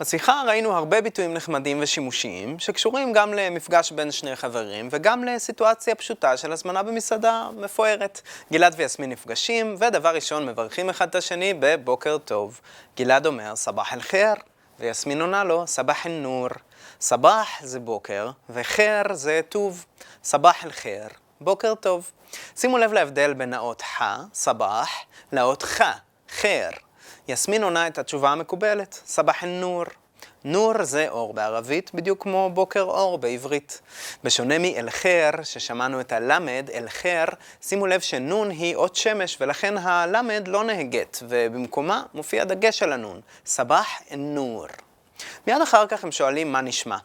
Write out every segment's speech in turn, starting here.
בשיחה ראינו הרבה ביטויים נחמדים ושימושיים, שקשורים גם למפגש בין שני חברים, וגם לסיטואציה פשוטה של הזמנה במסעדה מפוארת. גלעד ויסמין נפגשים, ודבר ראשון מברכים אחד את השני בבוקר טוב. גלעד אומר, סבח אל-חיר, ויסמין עונה לו, סבח אל-נור. סבח זה בוקר, וחיר זה טוב. סבח אל-חיר, בוקר טוב. שימו לב להבדל בין האות ח, סבח, לאות ח, חיר. יסמין עונה את התשובה המקובלת, סבח אל-נור. נור זה אור בערבית, בדיוק כמו בוקר אור בעברית. בשונה מאל-חיר, ששמענו את הלמד, אל-חיר, שימו לב שנון היא אות שמש, ולכן הלמד לא נהגת, ובמקומה מופיע דגש על הנון, סבח אל-נור. מיד אחר כך הם שואלים מה נשמע.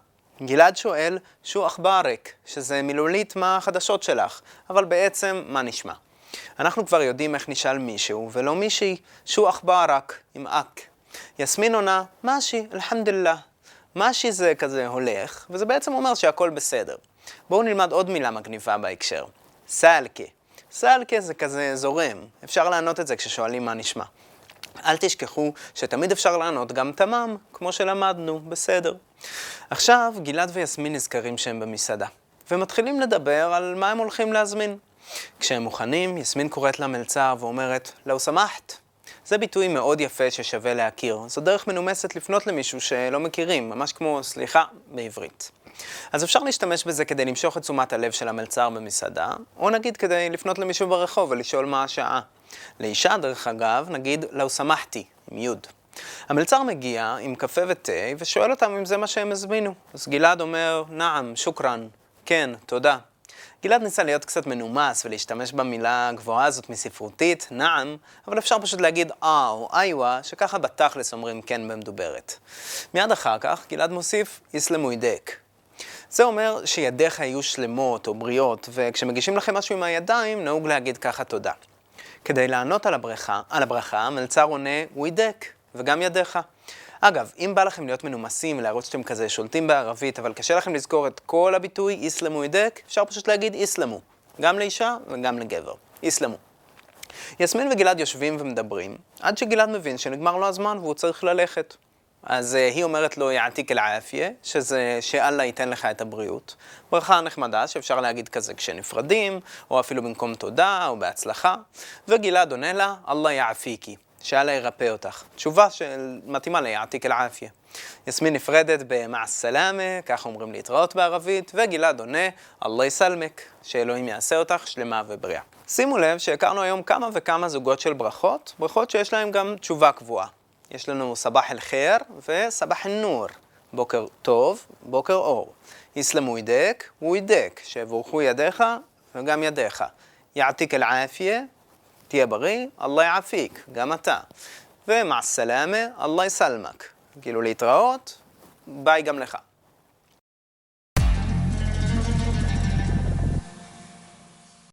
גלעד שואל, שו אכברק, שזה מילולית מה החדשות שלך, אבל בעצם מה נשמע. אנחנו כבר יודעים איך נשאל מישהו, ולא מישהי, שו אכברק, עם אק. יסמין עונה, משי, אלחמדוללה. משי זה כזה הולך, וזה בעצם אומר שהכל בסדר. בואו נלמד עוד מילה מגניבה בהקשר. סלקה. סלקה זה כזה זורם, אפשר לענות את זה כששואלים מה נשמע. אל תשכחו שתמיד אפשר לענות גם תמם, כמו שלמדנו, בסדר. עכשיו, גלעד ויסמין נזכרים שהם במסעדה, ומתחילים לדבר על מה הם הולכים להזמין. כשהם מוכנים, יסמין קוראת למלצר ואומרת, לאו סמחת. זה ביטוי מאוד יפה ששווה להכיר. זו דרך מנומסת לפנות למישהו שלא מכירים, ממש כמו סליחה בעברית. אז אפשר להשתמש בזה כדי למשוך את תשומת הלב של המלצר במסעדה, או נגיד כדי לפנות למישהו ברחוב ולשאול מה השעה. לאישה, דרך אגב, נגיד לאו סמחתי, עם יוד. המלצר מגיע עם קפה ותה ושואל אותם אם זה מה שהם הזמינו. אז גלעד אומר, נעם, שוכרן, כן, תודה. גלעד ניסה להיות קצת מנומס ולהשתמש במילה הגבוהה הזאת מספרותית, נעם, אבל אפשר פשוט להגיד אה או איווה, שככה בתכלס אומרים כן במדוברת. מיד אחר כך גלעד מוסיף, יסלמו ידק. זה אומר שידיך יהיו שלמות או בריאות, וכשמגישים לכם משהו עם הידיים, נהוג להגיד ככה תודה. כדי לענות על הברכה, על הברכה, המלצר עונה, הוא ידק, וגם ידיך. אגב, אם בא לכם להיות מנומסים, להראות שאתם כזה שולטים בערבית, אבל קשה לכם לזכור את כל הביטוי איסלמו ידק, אפשר פשוט להגיד איסלמו. גם לאישה וגם לגבר. איסלמו. יסמין וגלעד יושבים ומדברים, עד שגלעד מבין שנגמר לו הזמן והוא צריך ללכת. אז uh, היא אומרת לו יעתיק אל-עאפיה, שזה שאללה ייתן לך את הבריאות. ברכה נחמדה שאפשר להגיד כזה כשנפרדים, או אפילו במקום תודה, או בהצלחה. וגלעד עונה לה, אללה יעפיקי, שאללה ירפא אותך. תשובה שמתאימה ליעתיק אל-עאפיה. יסמין נפרדת במע סלאמה, ככה אומרים להתראות בערבית, וגלעד עונה, אללה יסלמק, שאלוהים יעשה אותך שלמה ובריאה. שימו לב שהכרנו היום כמה וכמה זוגות של ברכות, ברכות שיש להן גם תשובה קבועה. יש לנו סבח אל-חיר וסבח אל-נור, בוקר טוב, בוקר אור. יסלמו ידק, הוא ידק, שיבורכו ידיך וגם ידיך. יעתיק אל-עאפיה, תהיה בריא, אללה יעפיק, גם אתה. ומע סלאמה, אללה יסלמק. כאילו להתראות, ביי גם לך.